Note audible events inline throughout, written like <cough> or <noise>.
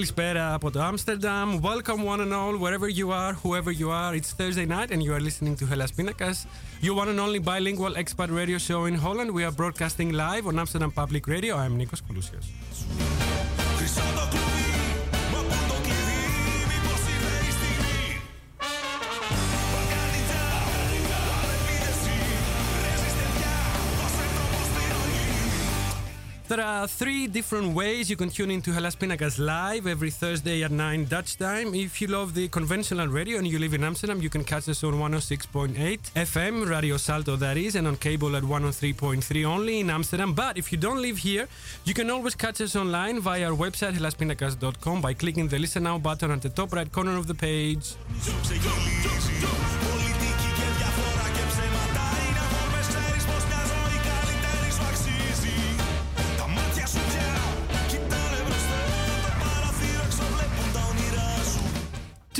Καλησπέρα από το Amsterdam. Welcome one and all, wherever you are, whoever you are. It's Thursday night and you are listening to Hellas Pindakaas, your one and only bilingual expat radio show in Holland. We are broadcasting live on Amsterdam Public Radio. I'm Nikos Koulousios. There are three different ways you can tune into Hellas Pindakaas live every Thursday at 9 Dutch time. If you love the conventional radio and you live in Amsterdam, you can catch us on 106.8 FM, Radio Salto that is, and on cable at 103.3 only in Amsterdam. But if you don't live here, you can always catch us online via our website hellaspindakaas.com by clicking the listen now button at the top right corner of the page.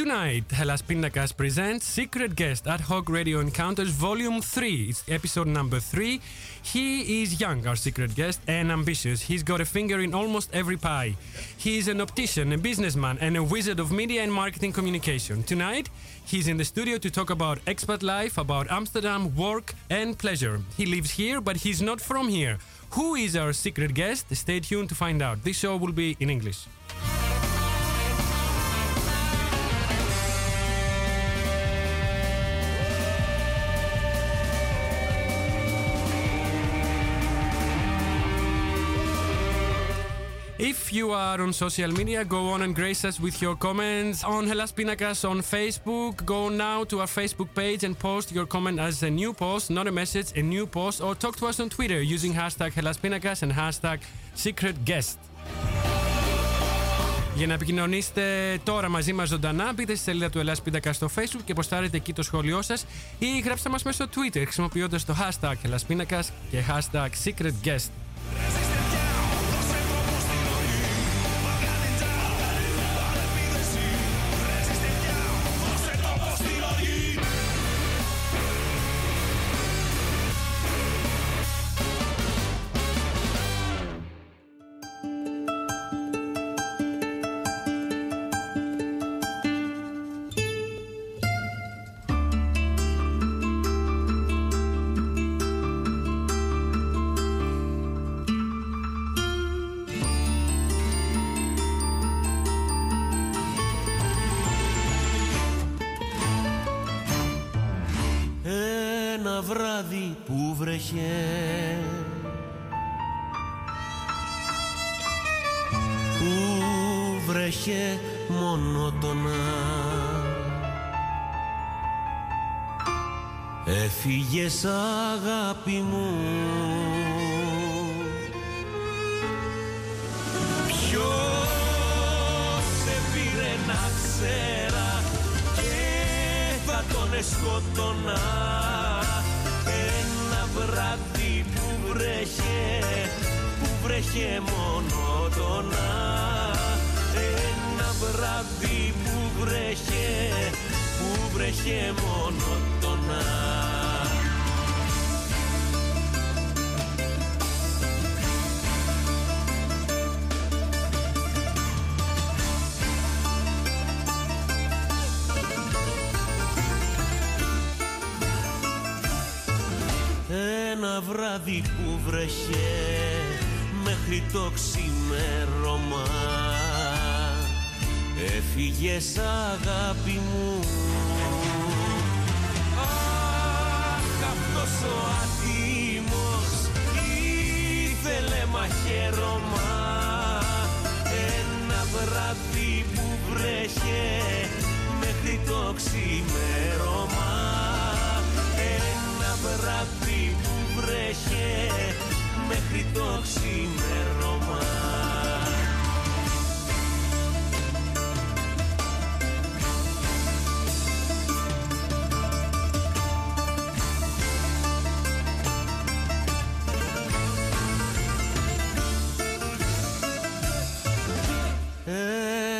Tonight, Hellas Pindakaas presents Secret Guest Ad Hoc Radio Encounters Volume 3. It's episode number 3. He is young, our secret guest, and ambitious. He's got a finger in almost every pie. He is an optician, a businessman, and a wizard of media and marketing communication. Tonight, he's in the studio to talk about expat life, about Amsterdam, work, and pleasure. He lives here, but he's not from here. Who is our secret guest? Stay tuned to find out. This show will be in English. If you are on social media, go on and grace us with your comments on Hellas Pindakaas on Facebook. Go now to our Facebook page and post your comment as a new post, not a message, a new post, or talk to us on Twitter using hashtag Hellas Pindakaas and hashtag Secret Guest. Για να επικοινωνήσετε τώρα μαζί μας ζωντανά, μπείτε στη σελίδα του Ελλάς Πίντακα στο Facebook και ποστάρετε εκεί το σχόλιο σας ή γράψτε μας μέσω Twitter χρησιμοποιώντας το hashtag Ελλάς Πίνακας και hashtag Secret Guest. Έφυγες αγάπη μου. Ποιος σε πήρε να ξέρα και θα τον σκότωνα Ένα βράδυ που βρέχε, που βρέχε μονότονα Ένα βράδυ που βρέχε, που βρέχε μονότονα Ένα βράδυ που βρέχε μέχρι το ξημέρωμα. Έφυγες αγάπη μου. Αχ αυτός ο άτιμος ήθελε μαχαίρωμα. Ένα βράδυ που βρέχε μέχρι το ξημέρωμα. Ένα βράδυ που βρέχε μέχρι το ξημέρωμα.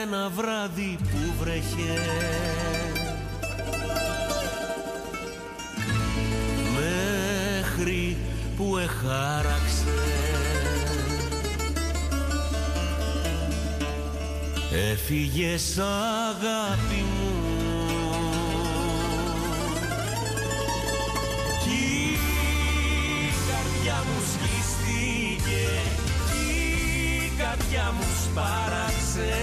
Ένα βράδυ που βρέχε που εχάραξε Έφυγες αγάπη μου. Κι η καρδιά μου σχίστηκε Κι η καρδιά μου σπάραξε.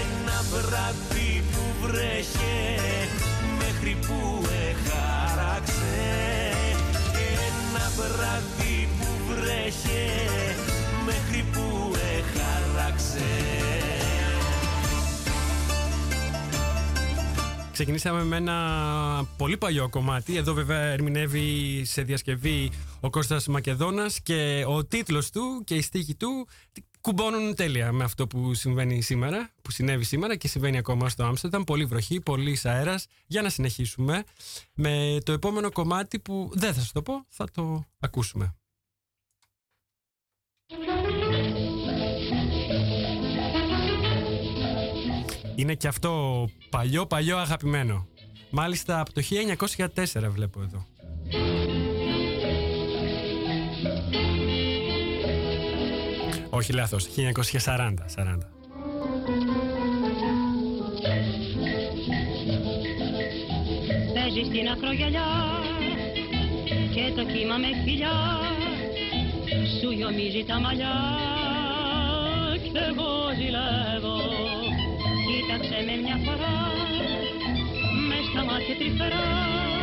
Ένα βράδυ που βρέχε βράδυ που βρέχε Μέχρι που εχάραξε Ξεκινήσαμε με ένα πολύ παλιό κομμάτι. Εδώ βέβαια ερμηνεύει σε διασκευή ο Κώστας Μακεδόνας και ο τίτλος του και η στίχη του κουμπώνουν τέλεια με αυτό που συμβαίνει σήμερα, που συνέβη σήμερα και συμβαίνει ακόμα στο Άμστερνταμ. Πολύ βροχή, πολύ αέρας. Για να συνεχίσουμε με το επόμενο κομμάτι που δεν θα σας το πω, θα το ακούσουμε. Είναι και αυτό παλιό, παλιό αγαπημένο. Μάλιστα από το 1904 βλέπω εδώ. Όχι λάθος, 1940. 40. Παίζεις στην ακρογιαλιά και το κύμα με φιλιά σου γιομίζει τα μαλλιά και εγώ ζηλεύω κοίταξε με μια φορά μες στα μάτια τρυφερά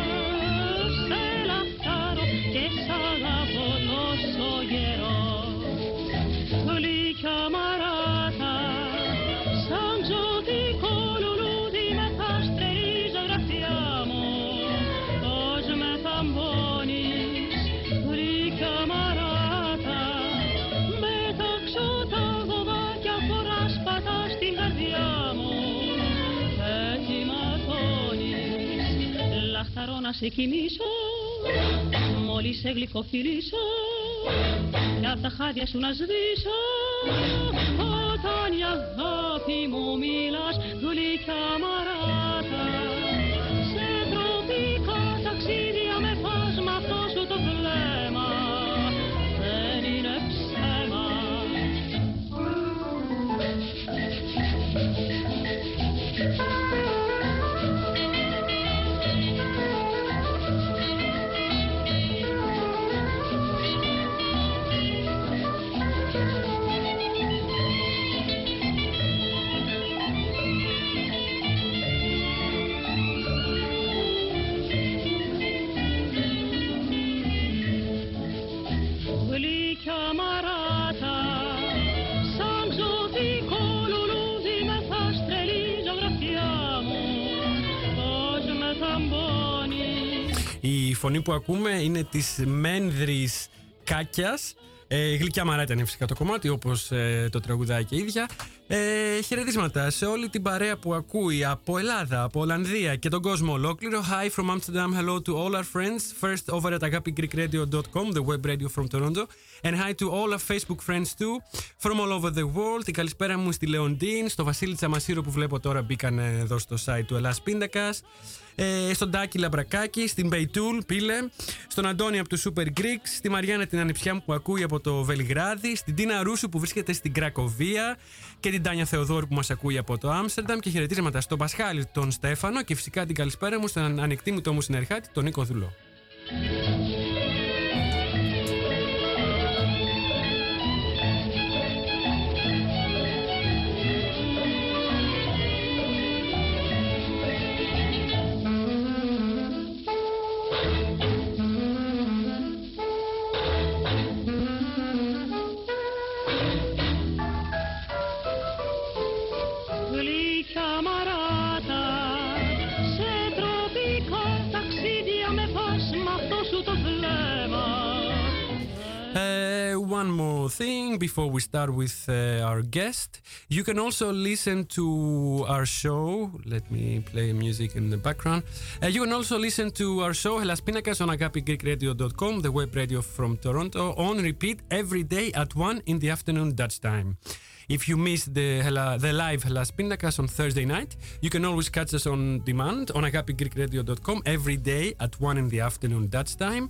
σε κοιμήσω μόλις σε γλυκοφιλήσω κι απ' τα χάδια σου να σβήσω. Όταν η αγάπη μου μιλάς γλυκιά μαράτα φωνή που ακούμε είναι της Μένδρης Κάκιας. Ε, γλυκιά μαράτα είναι φυσικά το κομμάτι, όπως ε, το τραγουδάει και η ίδια. Ε, χαιρετίσματα σε όλη την παρέα που ακούει από Ελλάδα, από Ολλανδία και τον κόσμο ολόκληρο. Hi from Amsterdam, hello to all our friends. First over at agapigreekradio.com, the web radio from Toronto. And hi to all our Facebook friends too, from all over the world. Η καλησπέρα μου στη Λεοντίν, στο Βασίλη Τσαμασίρο που βλέπω τώρα μπήκαν εδώ στο site του Ελλάς Πίντακας. Ε, στον Τάκη Λαμπρακάκη, στην Μπεϊτούλ, πήλε, στον Αντώνη από τους Super Greeks, στη Μαριάννα την ανιψιά μου που ακούει από το Βελιγράδι, στην Τίνα Ρούσου που βρίσκεται στην Κρακοβία και την Τάνια Θεοδόρου που μας ακούει από το Άμστερνταμ και χαιρετίσματα στον Πασχάλη, τον Στέφανο και φυσικά την καλησπέρα μου στον ανεκτήμητο μου συνεργάτη, τον Νίκο Δουλό. One more thing before we start with uh, our guest. You can also listen to our show. Let me play music in the background. Uh, you can also listen to our show Hellas Pindakaas on agapigreekradio.com, the web radio from Toronto, on repeat every day at 1 in the afternoon Dutch time. If you miss the, the live Hellas Pindakaas on Thursday night, you can always catch us on demand on agapigreekradio.com every day at 1 in the afternoon Dutch time.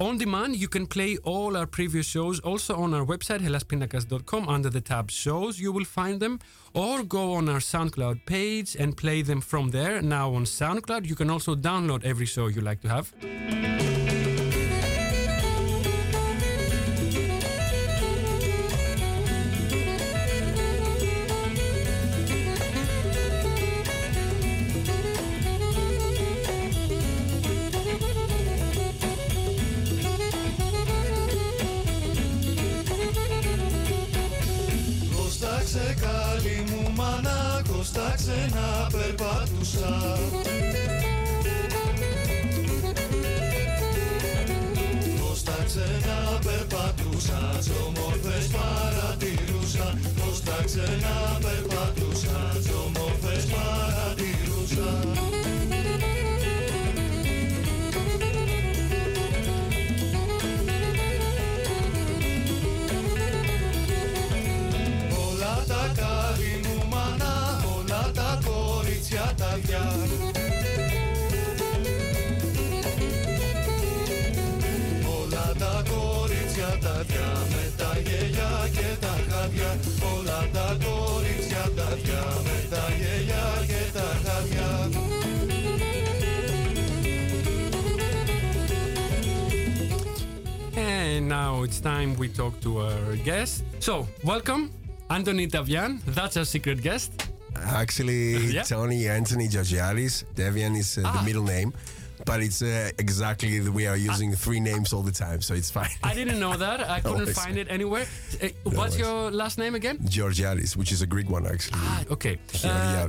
On demand. You can play all our previous shows also on our website, hellaspindakaas.com. Under the tab shows, you will find them. Or go on our SoundCloud page and play them from there. Now on SoundCloud, you can also download every show you like to have. It's time we talk to our guest. So, welcome, Anthony Tavian. That's our secret guest. Actually, <laughs> Yeah? Tony Anthony Georgiadis. Devian is uh, Ah. the middle name, but it's uh, exactly the, we are using three names all the time, so it's fine. I didn't know that. I <laughs> couldn't worries. find it anywhere. Uh, <laughs> what's worries. your last name again? Georgiadis, which is a Greek one actually. Ah, okay. Uh,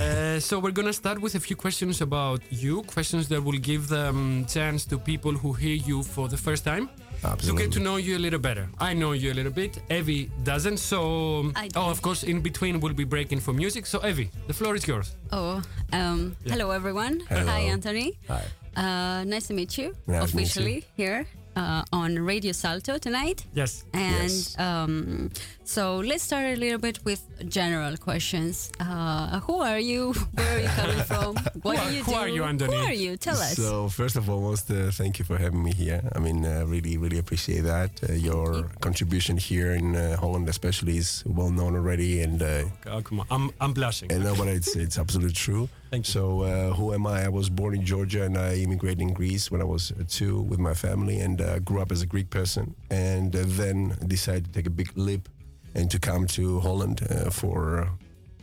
uh, so we're gonna start with a few questions about you. Questions that will give the um, chance to people who hear you for the first time to get to know you a little better. I know you a little bit. Evie doesn't. So, I oh, of course, in between we'll be breaking for music. So, Evie, the floor is yours. Oh, um, hello everyone. Hello. Hi, Anthony. Hi. Uh, nice to meet you Nice to meet you. officially here uh, on Radio Salto tonight. Yes. And Yes. um, so let's start a little bit with general questions. Uh, who are you? <laughs> Where are you coming from? <laughs> What Who do are- you who do? are you, Anthony? Who are you? Tell us. So first of all, most uh, thank you for having me here. I mean, uh, really, really appreciate that. Uh, your contribution here in uh, Holland, especially, is well known already, and uh, Oh, come on. I'm, I'm blushing. And no, but it's it's absolutely true. Thank you. So uh, who am I? I was born in Georgia and I immigrated in Greece when I was uh, two with my family and uh, grew up as a Greek person and uh, then decided to take a big leap and to come to Holland uh, for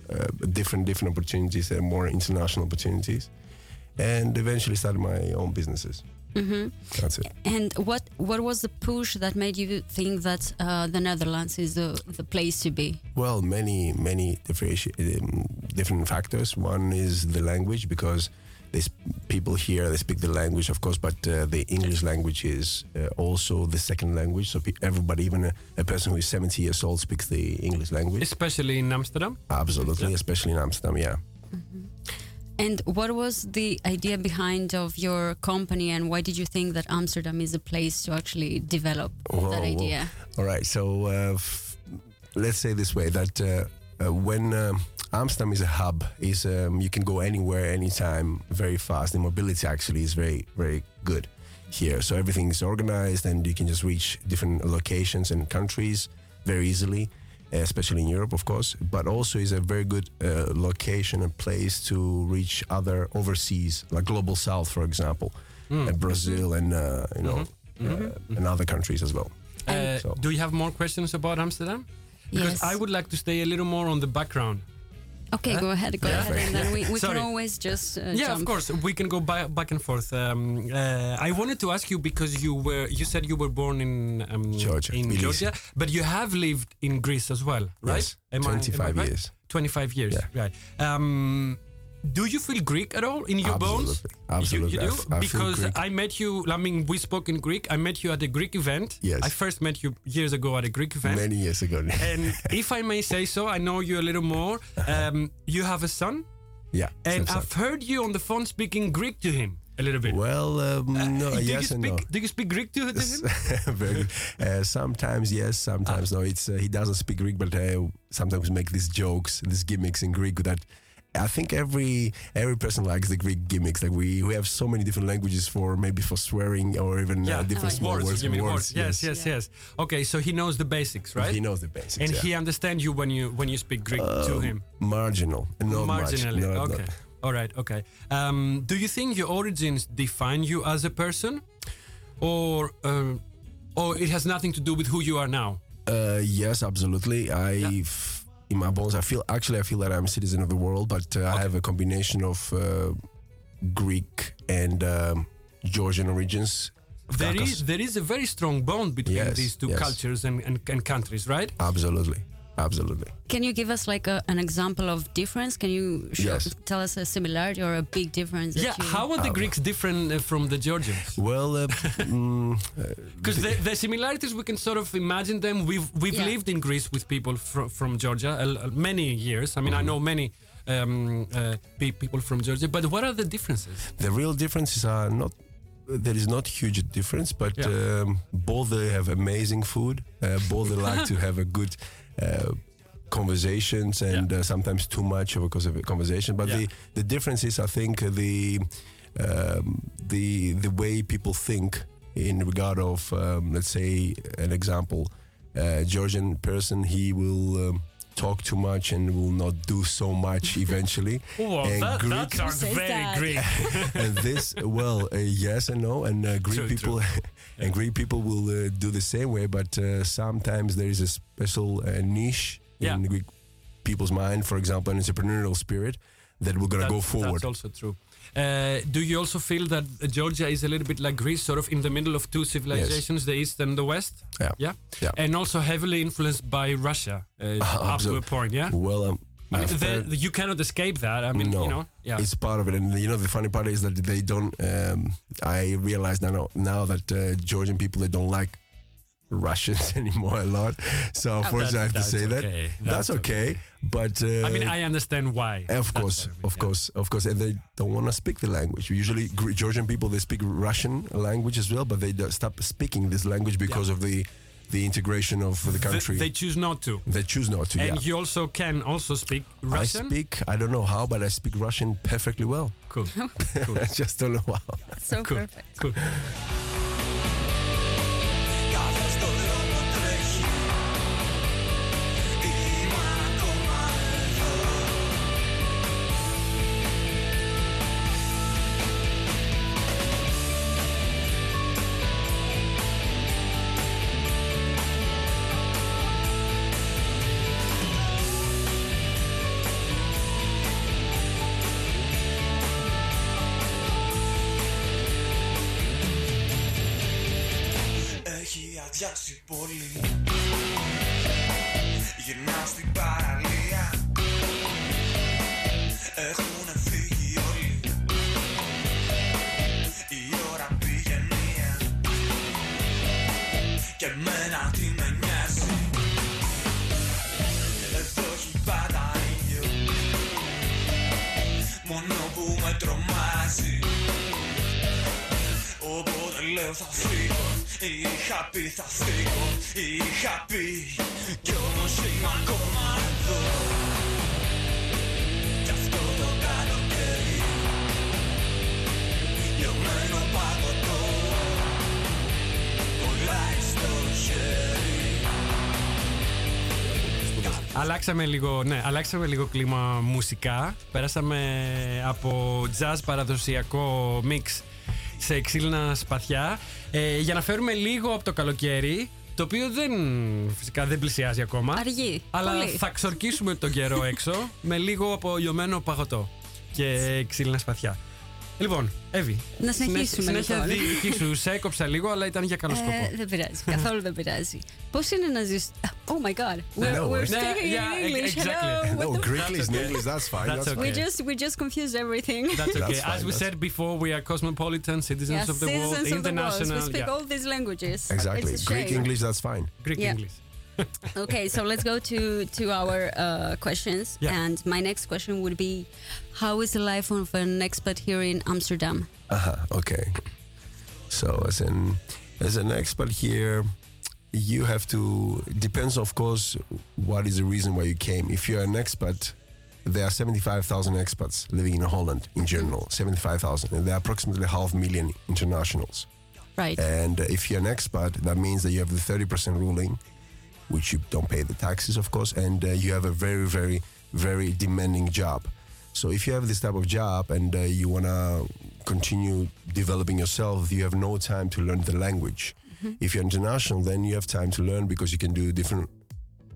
uh, different different opportunities and more international opportunities and eventually started my own businesses. Mhm. That's it. And what what was the push that made you think that uh, the Netherlands is the, the place to be? Well, many many differenti- um, different factors. One is the language because there's people here they speak the language, of course, but uh, the English language is uh, also the second language. So everybody, even a, a person who is 70 years old, speaks the English language. Especially in Amsterdam. Absolutely, especially in Amsterdam. Yeah. And what was the idea behind of your company, and why did you think that Amsterdam is a place to actually develop Whoa, that whoa. idea? All right. So uh, f- let's say this way that uh, uh, when um Amsterdam is a hub, is um, you can go anywhere, anytime, very fast. The mobility actually is very, very good here. So everything is organized, and you can just reach different locations and countries very easily. Especially in Europe, of course, but also is a very good uh, location and place to reach other overseas, like global south, for example, Hmm. uh, Brazil and uh, you know Mm-hmm. uh, and other countries as well. Uh, So- Do you have more questions about Amsterdam? Because Yes. I would like to stay a little more on the background. Okay, Huh? go ahead, go Yeah. ahead, and then we, we <laughs> can always just uh, yeah, jump. of course. We can go by, back and forth. Um, uh, I wanted to ask you because you were you said you were born in um, Georgia, in Tbilisi. Georgia, but you have lived in Greece as well, right? Yes, Am I- am I 25 right? years. 25 years, Yeah. right. Um, do you feel Greek at all in your bones? Absolutely. Absolutely. You, you I do? I feel because. I met you, I mean, we spoke in Greek. I met you at a Greek event. Yes. I first met you years ago at a Greek event. Many years ago. <laughs> and if I may say so, I know you a little more. Um, you have a son, yeah. and I've time. heard you on the phone speaking Greek to him a little bit. Well, um, no, do yes you and speak? no. Do you speak Greek to, to him? <laughs> Very good. Uh, sometimes yes, sometimes no. It's uh, he doesn't speak Greek, but uh, sometimes we make these jokes, these gimmicks in Greek that I think every every person likes the Greek gimmicks. Like we, we have so many different languages for maybe for swearing or even Yeah, uh, different Oh, small words. words. Words, words? Yes, yes, Yeah. yes. Okay, so he knows the basics, right? He knows the basics. and yeah. he understands you when you when you speak Greek to him. marginal, not Marginally. much. Not- okay. not- All right. Okay. Um, do you think your origins define you as a person, or um, or it has nothing to do with who you are now? Uh, yes, absolutely. I, f- in my bones, I feel actually I feel that I'm a citizen of the world, but uh, I have a combination of uh, Greek and um, Georgian origins. There is there is a very strong bond between Yes, these two yes. cultures and, and, and countries, right? Absolutely, absolutely. Can you give us like a, an example of difference? Can you show, Yes. tell us a similarity or a big difference? Yeah. you- How are the Greeks different uh, from the Georgians? Well, uh, mm, <laughs> Because the, the similarities we can sort of imagine them. We've we've Yeah. lived in Greece with people from from Georgia uh, many years. I mean, I know many um, uh, people from Georgia. But what are the differences? the real differences are not. There is not huge difference, but Yeah. um, both they have amazing food. Uh, both they like <laughs> to have a good. Uh, conversations and Yeah. uh, sometimes too much of a cons- of a conversation but Yeah. the the difference is i think uh, the um, the the way people think in regard of um, let's say an example georgian person he will um, talk too much and will not do so much <laughs> eventually Wow, And that, that Greek- sounds very that? Greek. <laughs> and this well uh, yes and no and uh, greek True, people <laughs> and greek people will uh, do the same way but uh, sometimes there is a special uh, niche Yeah. in greek people's mind for example an entrepreneurial spirit that we're gonna That- go forward That's also true. Uh, do you also feel that Georgia is a little bit like Greece, sort of in the middle of two civilizations, the East and the West? Yeah. Yeah. Yeah. And also heavily influenced by Russia uh, up to a point. Yeah. well um, I mean, I've the, you cannot escape that. I mean, no, you know. Yeah. it's part of it, and you know the funny part is that they don't. Um, I realize now now that uh, Georgian people they don't like Russians <laughs> anymore a lot. So of unfortunately, I have to that's say that that's, That's okay. But uh, I mean, I understand why. Of That's course, what of yeah. course, of course, and they don't want to speak the language. Usually, Georgian people they speak Russian language as well, but they do stop speaking this language because of the the integration of the Th- country. they choose not to. They choose not to. And yeah. you also can also speak Russian. I speak. I don't know how, but I speak Russian perfectly well. Cool. <laughs> cool. I just don't know how. so Cool. perfect. Cool. Λίγο, ναι, αλλάξαμε λίγο κλίμα μουσικά. Πέρασαμε από jazz παραδοσιακό mix σε ξύλινα σπαθιά ε, για να φέρουμε λίγο από το καλοκαίρι το οποίο δεν, φυσικά δεν πλησιάζει ακόμα. Αργεί. Αλλά Πολύ. θα ξορκίσουμε τον καιρό έξω με λίγο από λιωμένο παγωτό και ξύλινα σπαθιά. Λοιπόν, Εύη. Να συνεχίσουμε, Συνέχεια λοιπόν. δίκη σου. Σε έκοψα λίγο, αλλά ήταν για καλό σκοπό. Ε, δεν πειράζει. Καθόλου δεν πειράζει. Πώ είναι να ζει. Oh my god. We're, No, we're it's- speaking Yeah, in English. exactly. Hello. No, What the Greek is okay. English. That's fine. That's That's, okay. We just we just confused everything. That's okay. That's As fine, we that's- said before, we are cosmopolitan citizens Yes, of the world, citizens of the world. international. We speak yeah. all these languages. exactly. It's a Greek shame. English. That's fine. Greek Yeah. English. <laughs> Okay, so let's go to to our uh, questions. Yeah. And my next question would be, how is the life of an expat here in Amsterdam? Uh-huh, okay. So as an as an expert here, you have to depends of course what is the reason why you came. If you're an expat there are 75,000 expats living in Holland in general, 75,000, and there are approximately half million internationals. Right. And uh, if you're an expat, that means that you have the 30% ruling, which you don't pay the taxes, of course, and uh, you have a very, very, very demanding job. So if you have this type of job and uh, you want to continue developing yourself, you have no time to learn the language. If you're international, then you have time to learn because you can do different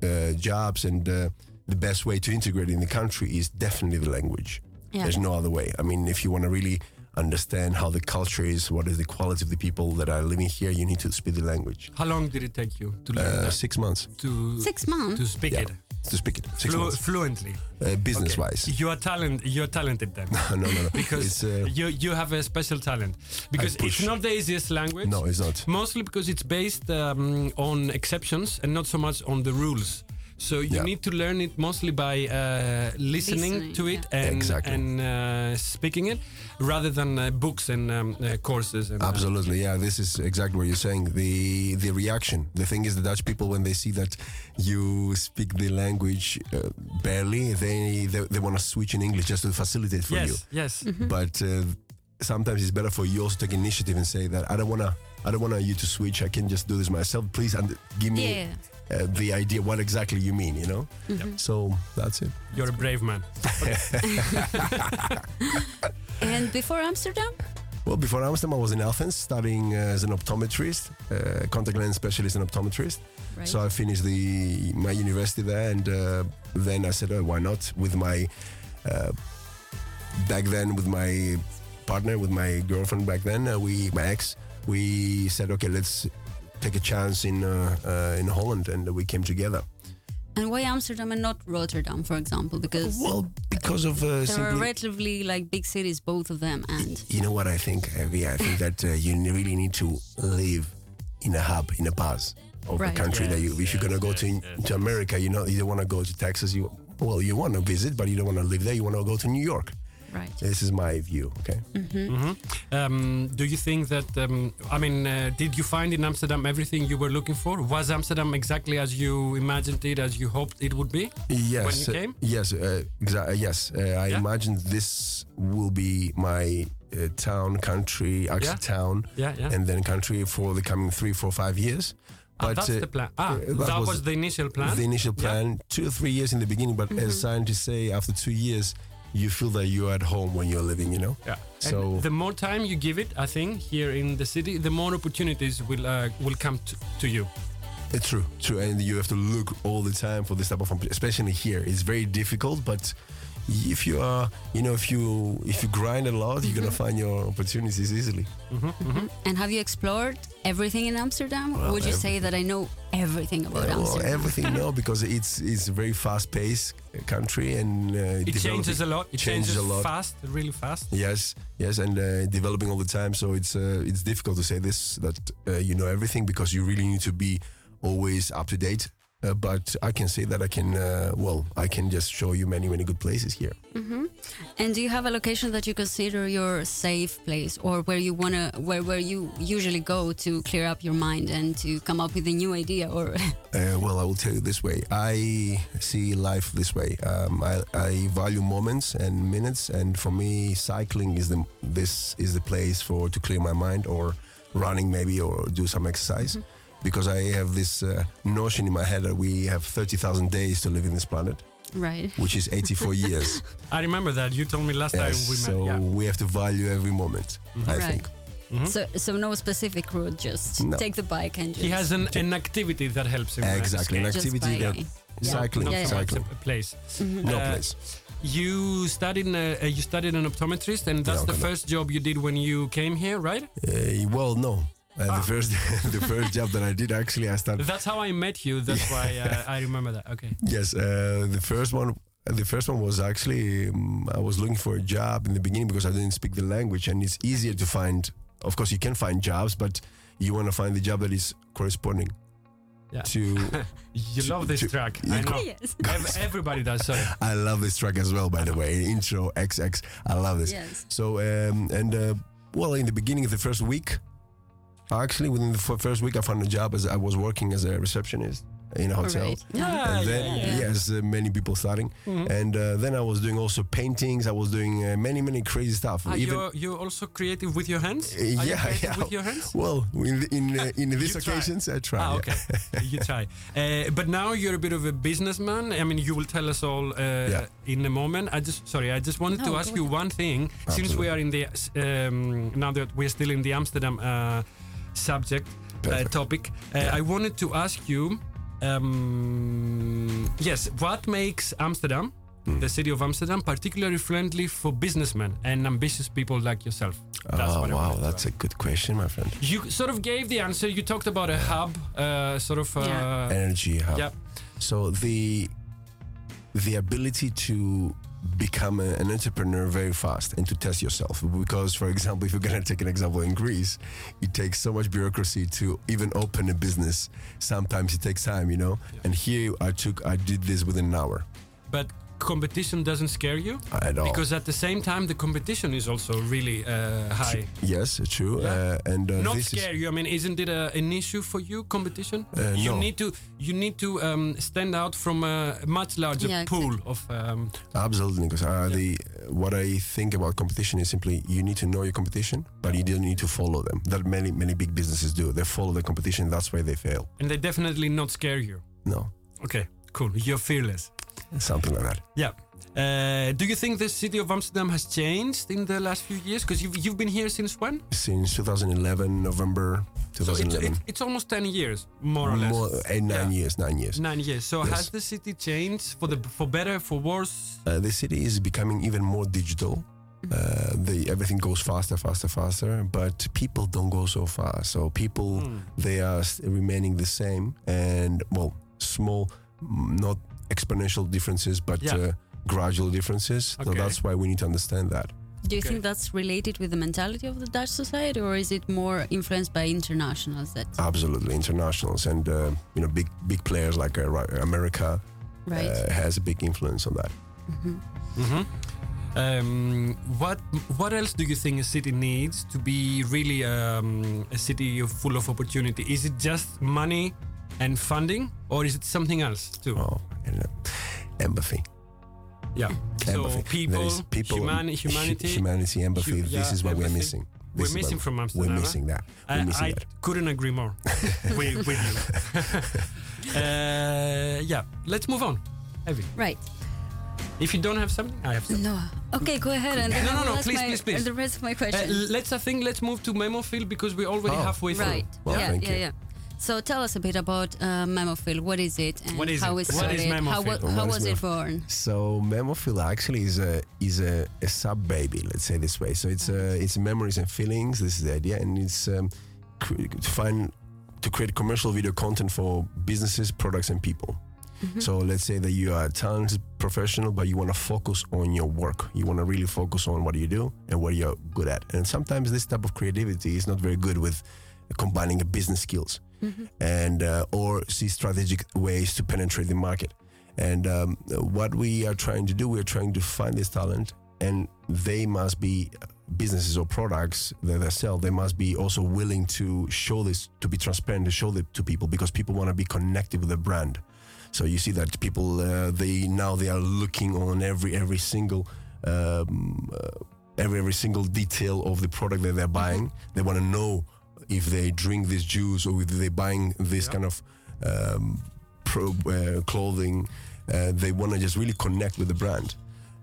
uh, jobs, and uh, the best way to integrate in the country is definitely the language. Yeah. There's no other way. I mean, if you want to really understand how the culture is, what is the quality of the people that are living here, you need to speak the language. How long did it take you to learn Uh, that? six months To Six months. to speak Yeah. it to speak it. Six Flu- months. fluently. Uh, business wise. You are talent. You are talented then. <laughs> no, no, no. because it's, uh, you you have a special talent because it's not the easiest language. no, it's not. Mostly because it's based um, on exceptions and not so much on the rules. So you Yeah. need to learn it mostly by uh, listening, Listening, to it yeah. and, Exactly. and uh, speaking it, rather than uh, books and um, uh, courses. And, uh, Absolutely, yeah. This is exactly what you're saying. The the reaction. The thing is, the Dutch people when they see that you speak the language uh, barely, they they, they want to switch in English just to facilitate for you. yes, yes. But uh, sometimes it's better for you also to take initiative and say that I don't wanna I don't wanna you to switch. I can just do this myself. Please and give me Yeah. Uh, the idea what exactly you mean. You know. So that's it. You're a brave man. <laughs> And before Amsterdam? Well, before Amsterdam, I was in Athens studying uh, as an optometrist, uh, contact lens specialist and optometrist. Right. So I finished the my university there, and uh, then I said, oh, why not? With my uh, back then, with my partner, with my girlfriend back then, uh, we my ex, we said, okay, let's take a chance in uh, uh, in Holland, and we came together. and why Amsterdam and not Rotterdam, for example? Because Well, because of uh, there are relatively like big cities, both of them, and You know what I think, Evie? I think that uh, you really need to live in a hub, in a buzz of Right. the country that you. If you're gonna go to to America, you know, you don't want to go to Texas. You well, you want to visit, but you don't want to live there. You want to go to New York. Right. This is my view. Okay. Um, do you think that? Um, I mean, uh, did you find in Amsterdam everything you were looking for? Was Amsterdam exactly as you imagined it, as you hoped it would be? Yes. When you uh, came? yes. Uh, exa- uh, yes. Uh, I Yeah? imagine this will be my uh, town, country, actually Yeah? town, Yeah, yeah. and then country for the coming three, four, five years. Ah, that's uh, the plan. Ah, uh, that, was, the initial plan. the initial Yeah. plan two or three years in the beginning but as scientists say after two years you feel that you're at home when you're living you know Yeah. So- and the more time you give it, I think here in the city, the more opportunities will uh, will come to, to you. it's true true and you have to look all the time for this type of especially here it's very difficult but if you are you know if you if you grind a lot you're gonna find your opportunities easily And have you explored everything in Amsterdam? or would you say that I know everything about well, Amsterdam? everything <laughs> no because it's it's a very fast paced country and uh, It changes a lot. It changes, a lot fast, really fast. Yes, yes, and uh, developing all the time. So it's uh, it's difficult to say this that uh, you know everything because you really need to be always up to date. Uh, but I can say that I can. Uh, well, I can just show you many many good places here. And do you have a location that you consider your safe place, or where you wanna, where where you usually go to clear up your mind and to come up with a new idea? Or <laughs> Uh, well, I will tell you this way. I see life this way. Um, I, I value moments and minutes, and for me, cycling is the this is the place for to clear my mind, or running maybe, or do some exercise. Because I have this uh, notion in my head that we have thirty thousand days to live in this planet, right? which is eighty-four <laughs> years. I remember that you told me last time we met. so yeah. we have to value every moment. I Right. think. So so no specific route, just No. take the bike and just He has an, an activity that helps him. Exactly, an activity that Yeah. cycling, Not Yeah, yeah. much cycling, a place. no Uh, place. You studied uh, you studied an optometrist, and that's Yeah, the okay. first job you did when you came here, right? Uh, well, no. Uh, Ah. The first, <laughs> the first job that I did actually, I started. That's how I met you. That's why uh, <laughs> I remember that. Okay. Yes, uh, the first one. The first one was actually um, I was looking for a job in the beginning because I didn't speak the language, and it's easier to find. Of course, you can find jobs, but you want to find the job that is corresponding Yeah. to. <laughs> You love this to- track. I know. Yes. Everybody does. Sorry. I love this track as well, by the way. Intro XX, I love this. Yes. So um, and uh, well, in the beginning of the first week, actually within the first week, I found a job as I was working as a receptionist in a hotel. Right. Yeah, and then yeah, yeah. yes, uh, many people starting, and uh, then I was doing also paintings. I was doing uh, many many crazy stuff. Are you you're also creative with your hands? Are Uh, yeah, creative yeah. With your hands? Well, in in uh, in <laughs> these You try. occasions, I try. Ah, yeah. okay. you <laughs> try. Uh, but now you're a bit of a businessman. I mean, you will tell us all uh, in a moment. I just sorry. I just wanted No, to ask you one thing. Absolutely. Since we are in the um, now that we're still in the Amsterdam uh, subject uh, topic, uh, I wanted to ask you. Um, yes, what makes Amsterdam, Hmm. the city of Amsterdam, particularly friendly for businessmen and ambitious people like yourself? That's oh wow, wanted to that's a good question, my friend. You sort of gave the answer. You talked about a hub, uh, sort of. Uh, Yeah. Energy hub. yeah. So the the ability to become a- an entrepreneur very fast and to test yourself. Because, for example, if you're going to take an example in Greece, it takes so much bureaucracy to even open a business. Sometimes it takes time, you know. And here I took, I did this within an hour But competition doesn't scare you at all. because at the same time the competition is also really uh, high. yes, it's true. Yeah. Uh, and uh, Not this is scare you. I mean, isn't it a, an issue for you? Competition. Uh, you no. need to you need to um, stand out from a much larger Yeah, pool of. Um, Absolutely, because uh, the what I think about competition is simply you need to know your competition, but you don't need to follow them. That many many big businesses do. They follow the competition. That's why they fail. and they definitely not scare you. No, Okay, cool. You're fearless. Something like that. Yeah. Uh, do you think the city of Amsterdam has changed in the last few years? Because you've, you've been here since when? Since 2011, November So it's, 2011, it's almost 10 years, more or less. More, eight, nine Yeah. years, nine years. Nine years. So Yes. has the city changed for the for better, for worse? Uh, the city is becoming even more digital. Uh, the everything goes faster, faster, faster. But people don't go so fast. So people Hmm. they are remaining the same, and well, small, mm, not exponential differences, but Yeah. uh, gradual differences. So that's why we need to understand that. Do you Okay. think that's related with the mentality of the Dutch society, or is it more influenced by internationals that Absolutely, internationals and uh, you know big big players like uh, America right? uh, has a big influence on that. Mm-hmm. Um, what what else do you think a city needs to be really um, a city full of opportunity? Is it just money and funding, or is it something else too? Oh, and, uh, empathy. yeah. empathy. So people, There is people humani- hu- humanity. humanity, empathy. hu- this is what we're empathy. missing. We're missing what- from Amsterdam. We're missing that. We're I, missing I that. couldn't agree more <laughs> with, with you. <laughs> uh, yeah, let's move on. Evie, right. if you don't have something, I have something. No. Okay, go ahead. And then No, no, no, please, my- please, please. The rest of my Uh, questions. let's, I think, let's move to Memophil because we're already Oh, halfway through. right. Well, yeah, thank yeah, you. yeah. So tell us a bit about uh, Memophil. What is it? And What is how it? it What is started? How, how was it born? So Memophil actually is a is a, a sub baby, let's say this way. So it's uh, it's memories and feelings. This is the idea, and it's um, cre- to find to create commercial video content for businesses, products, and people. So let's say that you are a talented professional, but you want to focus on your work. You want to really focus on what you do and what you're good at. And sometimes this type of creativity is not very good with combining business skills and uh, or see strategic ways to penetrate the market. And um, what we are trying to do, we're trying to find this talent, and they must be businesses or products that they sell. They must be also willing to show this, to be transparent, to show it to people, because people want to be connected with the brand. So you see that people uh, they now they are looking on every every single um, uh, every every single detail of the product that they're buying. They want to know if they drink this juice or if they're buying this Yeah. kind of um, pro, uh, clothing. Uh, they want to just really connect with the brand.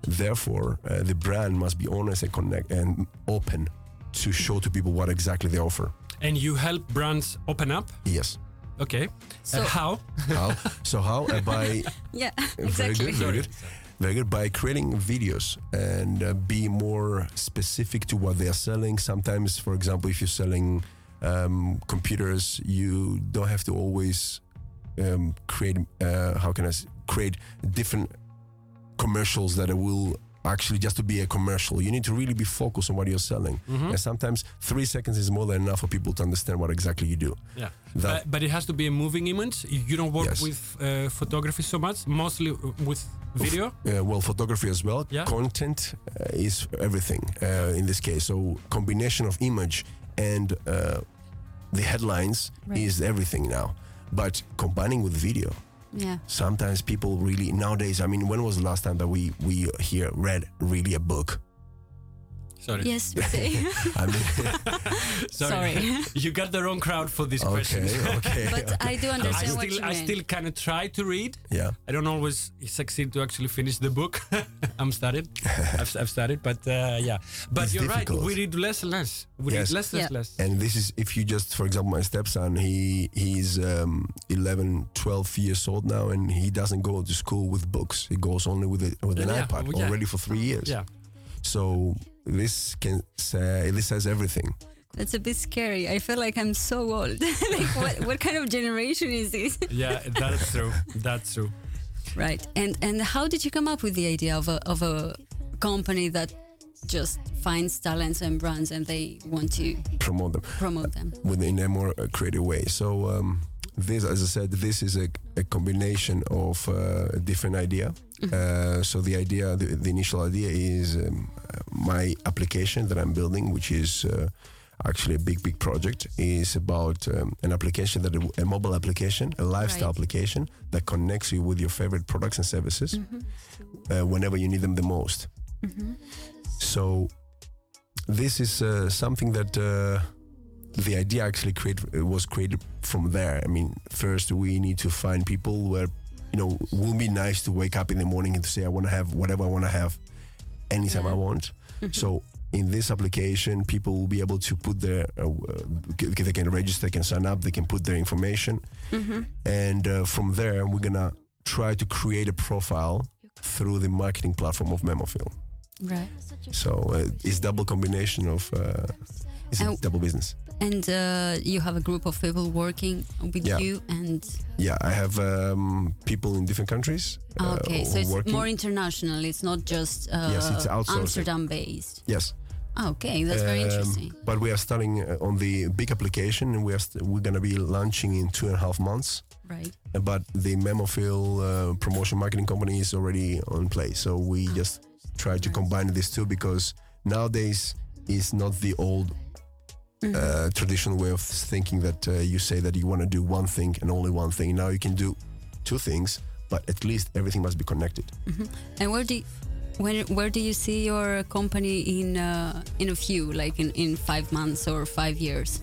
Therefore, uh, the brand must be honest and connect and open to show to people what exactly they offer. And you help brands open up. Yes. Okay. So- uh, how? How? so how? Uh, by <laughs> Yeah, Very exactly. good, very good. Very good. By creating videos and uh, be more specific to what they are selling. Sometimes, for example, if you're selling um, computers, you don't have to always um, create. Uh, how can I s- create different commercials that will actually just to be a commercial. You need to really be focused on what you're selling. Mm-hmm. And sometimes three seconds is more than enough for people to understand what exactly you do. Yeah. That- Uh, but it has to be a moving image. You don't work Yes. with uh, photography so much, mostly with video. Uh, well, photography as well. Yeah. Content uh, is everything uh, in this case. So combination of image and uh, the headlines Right. is everything now. but combining with video. Yeah. Sometimes people really nowadays. I mean, when was the last time that we we here read really a book? Sorry. Yes, <laughs> I mean, <laughs> Sorry. <laughs> you got the wrong crowd for this question. okay, okay. but I do I understand what still, you I mean. still kind of try to read. yeah. I don't always succeed to actually finish the book. I'm started. I've, I've started, but uh, yeah. But It's you're difficult. right. We read less and less. We Yes. read less, less, Yeah. less. And this is if you just, for example, my stepson, he he's um, 11, 12 years old now, and he doesn't go to school with books. He goes only with a, with an Yeah, iPad yeah. already for three years. yeah. So this can say this says everything. That's a bit scary. I feel like I'm so old. <laughs> like, what, what kind of generation is this? <laughs> Yeah, that's true. That's true. right. And and how did you come up with the idea of a of a company that just finds talents and brands and they want to Promote them promote them? within a more uh, creative way. So um, this, as I said, this is a, a combination of uh, a different idea. Uh, so the idea, the, the initial idea is um, uh, my application that I'm building, which is uh, actually a big, big project, is about um, an application that a mobile application, a lifestyle Right. application that connects you with your favorite products and services uh, whenever you need them the most. So this is uh, something that uh, the idea actually create, was created from there. I mean, first we need to find people where you know will be nice to wake up in the morning and to say I want to have whatever I want to have anytime I want. <laughs> So in this application, people will be able to put their uh, uh, they can register, they can sign up, they can put their information, and uh, from there we're gonna try to create a profile through the marketing platform of Memofil. Right. So uh, it's double combination of uh, it's a double business. And uh, you have a group of people working with Yeah. you, and Yeah, I have um, people in different countries. uh, okay, so it's working. more international. It's not just uh, Yes, it's. Amsterdam based. yes. Okay, that's very Um, interesting. But we are starting uh, on the big application, and we are st- we're gonna be launching in two and a half months. Right. But the Memofil uh, promotion marketing company is already on place, so we just try to combine these two because nowadays is not the old. Uh, traditional way of thinking that uh, you say that you want to do one thing and only one thing. Now you can do two things, but at least everything must be connected. And where do you, when, where do you see your company in uh, in a few, like in, in five months or five years?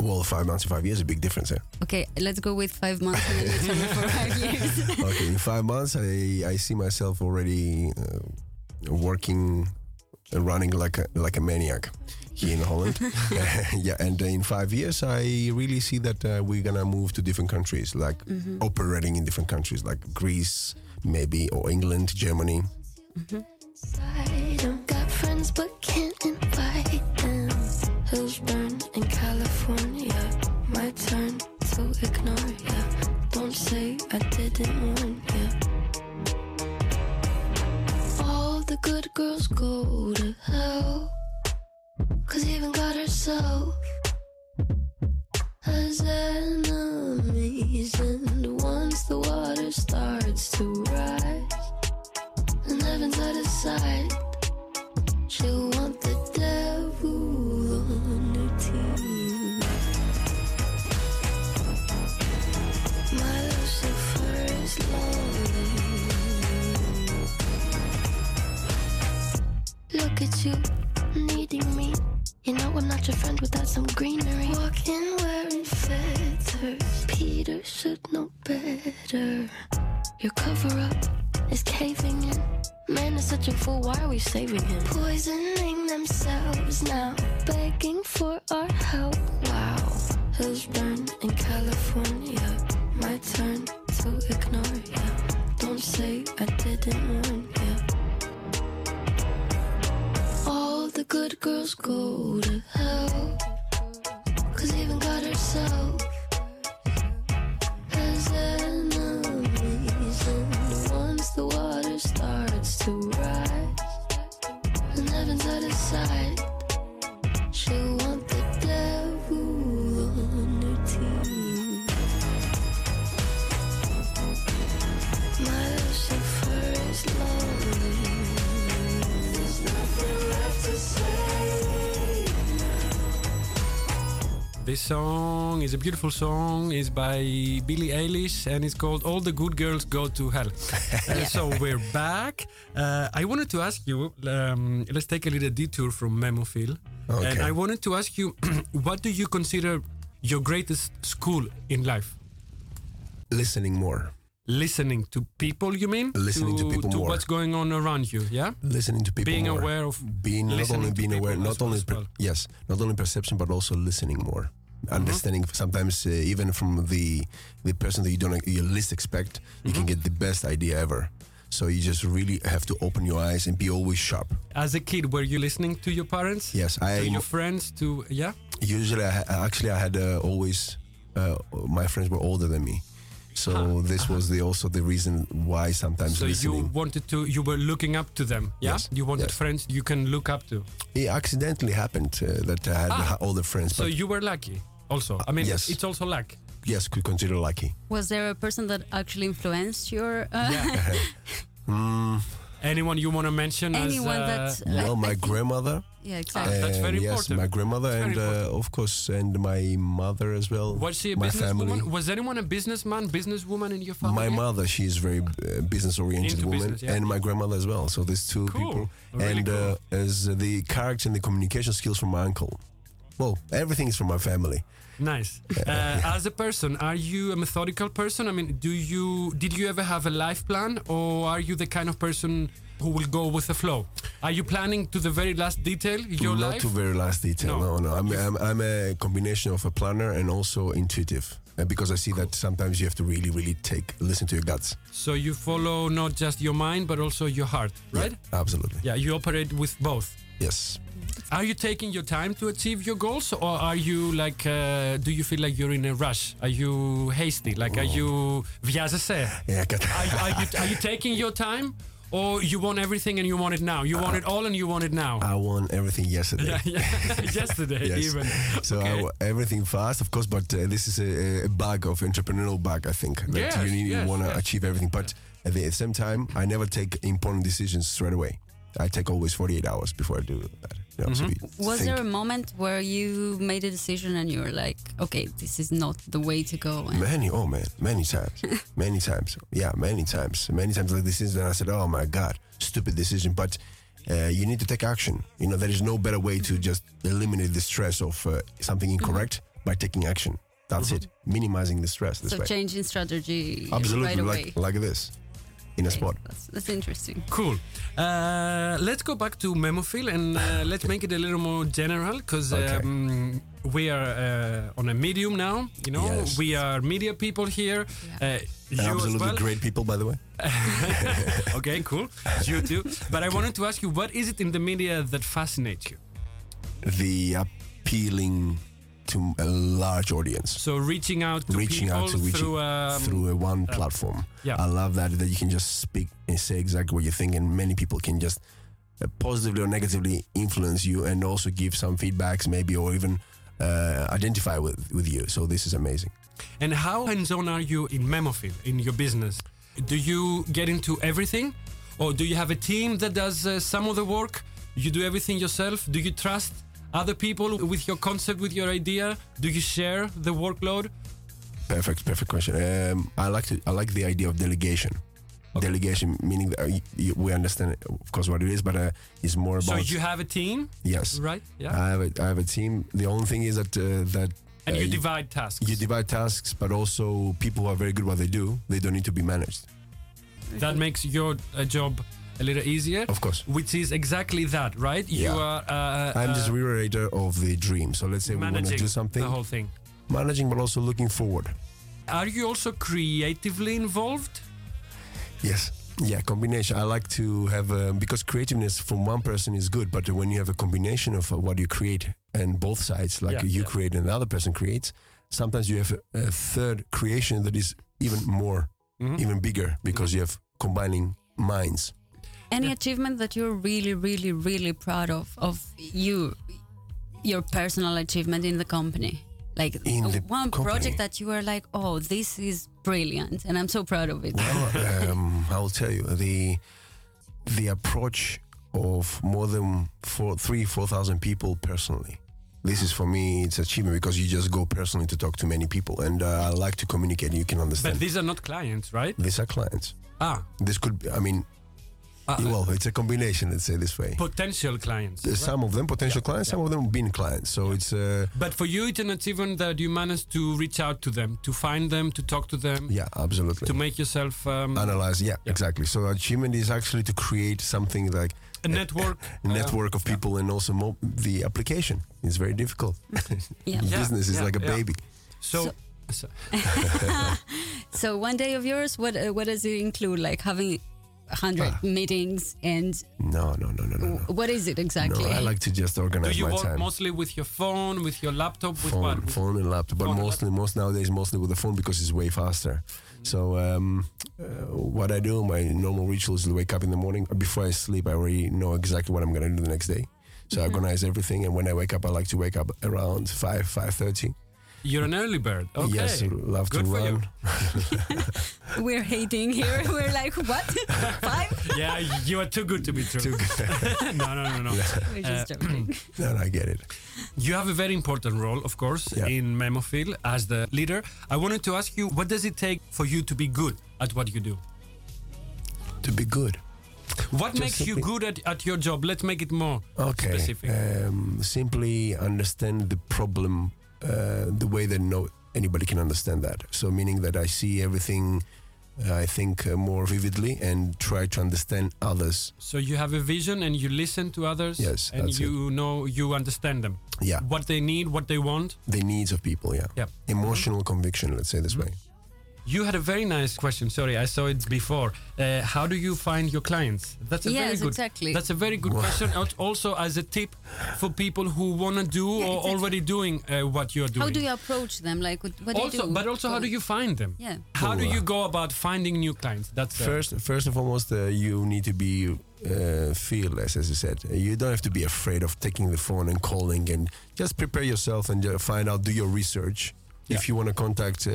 Well, five months to five years is a big difference. Eh? Okay, let's go with five months and then you tell me for five <laughs> years. <laughs> okay, in five months, I, I see myself already uh, working, uh, running like a like a maniac here in Holland. <laughs> <laughs> yeah, and uh, in five years, I really see that uh, we're gonna move to different countries, like mm-hmm. operating in different countries, like Greece, maybe, or England, Germany. Mm-hmm. I don't got friends but can't invite them. Hills burn in California. My turn to ignore ya. Don't say I didn't warn ya. All the good girls go to hell. Cause even God herself has enemies. And once the water starts to rise, and heaven's out of sight. She'll want the devil we saving him? Poisoning beautiful song. is by Billie Eilish and it's called "All the Good Girls Go to Hell." <laughs> Uh, so we're back. Uh, I wanted to ask you. Um, let's take a little detour from Memophil, Okay. and I wanted to ask you, <clears throat> what do you consider your greatest school in life? Listening more. Listening to people, you mean? Listening to people more. what's going on around you, yeah? Listening to people Being more. aware of being not only being aware, not only well. yes, not only perception, but also listening more, understanding. Sometimes uh, even from the the person that you don't you least expect, you Mm-hmm. can get the best idea ever. So you just really have to open your eyes and be always sharp. As a kid, were you listening to your parents? Yes, I To your friends? To yeah? usually I, actually I had uh, always uh, my friends were older than me. So this was the also the reason why sometimes So you wanted to, you were looking up to them, yeah? Yes, You wanted yes. friends you can look up to. it accidentally happened uh, that I had Ah. older friends, So you were lucky, also. I mean, yes. it's also luck. yes, could consider lucky. Was there a person that actually influenced your? Uh, <laughs> Mm, Anyone you want to mention Anyone as? uh, that? Well, my grandmother. Yeah, exactly. that's and very yes, important. my grandmother It's and uh, of course and my mother as well. was she a my businesswoman? family. Was anyone a businessman, businesswoman in your family? My mother, she is very uh, business oriented Into woman, business, yeah. and my grandmother as well. So these two Cool. people, Really and cool. uh, as the character and the communication skills from my uncle. Well, everything is from my family. Nice. <laughs> Uh, as a person, are you a methodical person? I mean, do you did you ever have a life plan, or are you the kind of person who will go with the flow? Are you planning to the very last detail your Not life? to very last detail. No. No, no. I'm, I'm, I'm a combination of a planner and also intuitive. Uh, because I see that sometimes you have to really, really take listen to your guts. so you follow not just your mind but also your heart, right? Yeah, absolutely. Yeah, you operate with both. Yes. Are you taking your time to achieve your goals, or are you like? Uh, do you feel like you're in a rush? Are you hasty? Like, are you βιάζεσαι? Yeah. Got Are, you- are you are you taking your time, or you want everything and you want it now? You want it all and you want it now. I won everything yesterday. yeah, <laughs> <laughs> yeah. Yesterday, Yes. even. So Okay. I wa- everything fast, of course, but uh, this is a, a bug of entrepreneurial bug. I think that Yes, you need yes, you want to yes. achieve everything, but at the same time, I never take important decisions straight away. I take always 48 hours before I do that. You know, so Mm-hmm. we Was think. there a moment where you made a decision and you were like, okay, this is not the way to go? And Many, oh man, many times, <laughs> many times, yeah, many times, many times like decisions. And I said, oh my god, stupid decision. But uh, you need to take action. You know, there is no better way to just eliminate the stress of uh, something incorrect by taking action. That's it, minimizing the stress this so way. changing strategy Absolutely, right away. like like this, in a Okay, spot. That's, that's interesting. Cool. Uh, let's go back to Memophil and uh, <laughs> let's make it a little more general because Okay. um, we are uh, on a medium now. You know, Yes. we are media people here. Uh, you as Absolutely well. great people, by the way. <laughs> okay, cool. You too. But I wanted to ask you, what is it in the media that fascinates you? The appealing to a large audience. So reaching out to reaching people out to reaching through, um, through a one platform. yeah. I love that that you can just speak and say exactly what you think, and many people can just uh, positively or negatively influence you, and also give some feedbacks, maybe, or even uh, identify with with you. So this is amazing. And how hands-on are you in Memophil in your business? Do you get into everything, or do you have a team that does uh, some of the work? You do everything yourself. Do you trust other people with your concept, with your idea? Do you share the workload? Perfect, perfect question. Um, I like to I like the idea of delegation. Delegation meaning that uh, y- y- we understand, of course, what it is, but uh, it's more about. So you have a team, yes. right? Yeah. I have a, I have a team. The only thing is that uh, that and uh, you divide tasks. you divide tasks, but also people who are very good at what they do, they don't need to be managed. that makes your uh, job a little easier. Of course. Which is exactly that, right? You are. Uh, I'm uh, just reiterator of the dream. So let's say we want to do something, the whole thing. managing, but also looking forward. Are you also creatively involved? Yes. Yeah, combination. I like to have um, because creativeness from one person is good, but when you have a combination of uh, what you create and both sides, like Yeah, you yeah. create and the other person creates, sometimes you have a, a third creation that is even more, Mhm. even bigger because you have combining minds. Any achievement that you're really, really, really proud of, of you, your personal achievement in the company? Like In the one company? project that you were like, oh, this is brilliant, and I'm so proud of it. Well, um, I will tell you the the approach of more than four, three, four thousand people personally this is for me it's achievement because you just go personally to talk to many people and uh, I like to communicate. You can understand. But understand. these are not clients, right? These are clients. Ah, This could be, I mean, uh, well, it's a combination. Let's say this way. potential clients. There's right? Some of them potential clients, some of them been clients. So it's uh, But for you, it's an achievement that you managed to reach out to them, to find them, to talk to them, yeah, absolutely. to make yourself um, Analyze, yeah, Yeah. exactly. So achievement is actually to create something like a network. <laughs> a network of people and also mo- the application is very difficult. <laughs> Yeah. Yeah, <laughs> Business is yeah, like a yeah. baby. So, So- so- So one day of yours, what uh, what does it include? Like having a hundred Ah. meetings and No, no, no, no, no. no. what is it exactly? No, I like to just organize. do organize you my work time. mostly with your phone, with your laptop, with phone, what? Phone and laptop, but phone and mostly, most nowadays, mostly with the phone because it's way faster. So, um, uh, what I do, my normal ritual is to wake up in the morning. Before I sleep, I already know exactly what I'm gonna do the next day. So I organize everything, and when I wake up, I like to wake up around five, five thirty. You're an early bird. Okay. Yes, love Good to for you. run. <laughs> We're hating here. <laughs> We're like, what? <laughs> Five? Yeah, you are too good to be true. Too good. no, no, no, no. We're just Uh, joking. <clears throat> no, no, I get it. You have a very important role, of course, Yeah. in Memofil as the leader. I wanted to ask you, what does it take for you to be good at what you do? To be good. What Just makes you good at, at your job? Let's make it more Okay. specific. Um, simply understand the problem uh, the way that no anybody can understand that. So meaning that I see everything, uh, I think uh, more vividly and try to understand others. so you have a vision and you listen to others. Yes, and you know you understand them. Yeah, What they need, what they want. the needs of people. Yeah, Yeah. emotional conviction. Let's say this way. You had a very nice question. Sorry, I saw it before. Uh, how do you find your clients? That's a very Yes, good. exactly. That's a very good question. Also, as a tip for people who want to do Yeah, or exactly. already doing uh, what you're doing. How do you approach them? Like, what, what do also, you do? but also, how do you find them? Yeah. How do you uh, go about finding new clients? That's uh, First, first and foremost, uh, you need to be uh, fearless, as you said. You don't have to be afraid of taking the phone and calling, and just prepare yourself and uh, find out. Do your research. Yeah. If you want to contact uh,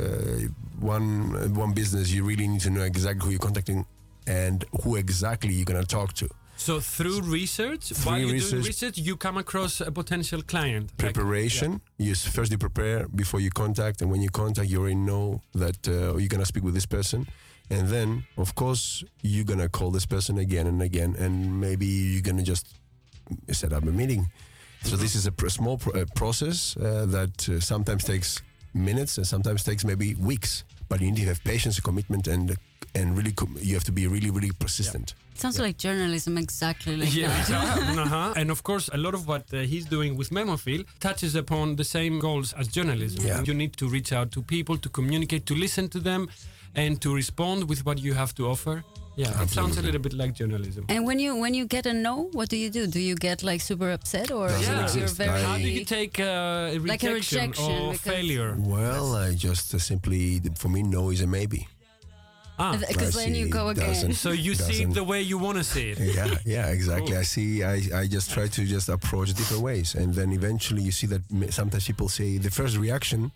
one uh, one business, you really need to know exactly who you're contacting and who exactly you're gonna talk to. So through research, Through while you're doing research- research, you come across a potential client. Like- Preparation. You first you prepare before you contact, and when you contact, you already know that uh, you're gonna speak with this person. And then, of course, you're gonna call this person again and again, and maybe you're gonna just set up a meeting. So this is a pr- small pr- uh, process uh, that uh, sometimes takes minutes and sometimes takes maybe weeks. But you need to have patience, commitment, and and really com- you have to be really, really persistent. Sounds like journalism, exactly like Yeah, that. yeah, <laughs> <laughs> uh-huh. and of course, a lot of what uh, he's doing with Memofil touches upon the same goals as journalism. Yeah. You need to reach out to people, to communicate, to listen to them, and to respond with what you have to offer. Yeah, it sounds a little bit like journalism. And when you when you get a no, what do you do? Do you get like super upset or Doesn't you're exist. very How do you take uh, a rejection, Like a rejection, or failure? Well, I just uh, simply, for me, no is a maybe. Ah, because then you go again. so you see it the way you want to see it. yeah yeah exactly Cool. i see I, I just try to just approach different ways and then eventually you see that sometimes people say the first reaction